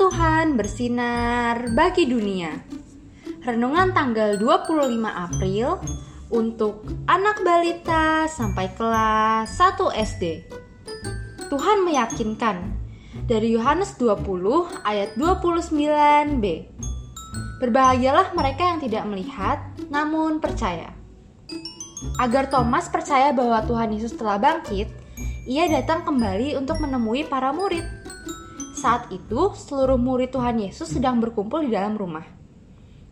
Tuhan bersinar bagi dunia. Renungan tanggal 25 April untuk anak balita sampai kelas 1 SD. Tuhan meyakinkan dari Yohanes 20 ayat 29b. Berbahagialah mereka yang tidak melihat namun percaya. Agar Thomas percaya bahwa Tuhan Yesus telah bangkit, ia datang kembali untuk menemui para murid. Saat itu, seluruh murid Tuhan Yesus sedang berkumpul di dalam rumah.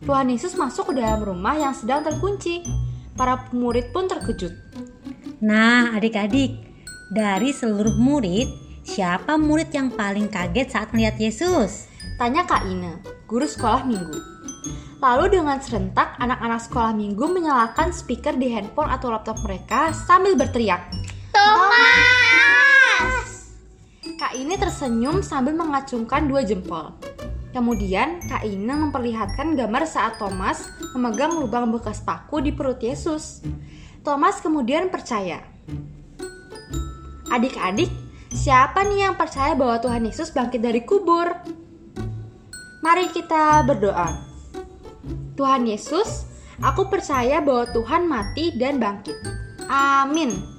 Tuhan Yesus masuk ke dalam rumah yang sedang terkunci. Para murid pun terkejut. Nah, adik-adik, dari seluruh murid, siapa murid yang paling kaget saat melihat Yesus? Tanya Kak Ina, guru sekolah minggu. Lalu dengan serentak, anak-anak sekolah minggu menyalakan speaker di handphone atau laptop mereka sambil berteriak. Thomas! Kak ini tersenyum sambil mengacungkan dua jempol. Kemudian, Kak Ina memperlihatkan gambar saat Thomas memegang lubang bekas paku di perut Yesus. Thomas kemudian percaya. Adik-adik, siapa nih yang percaya bahwa Tuhan Yesus bangkit dari kubur? Mari kita berdoa. Tuhan Yesus, aku percaya bahwa Tuhan mati dan bangkit. Amin.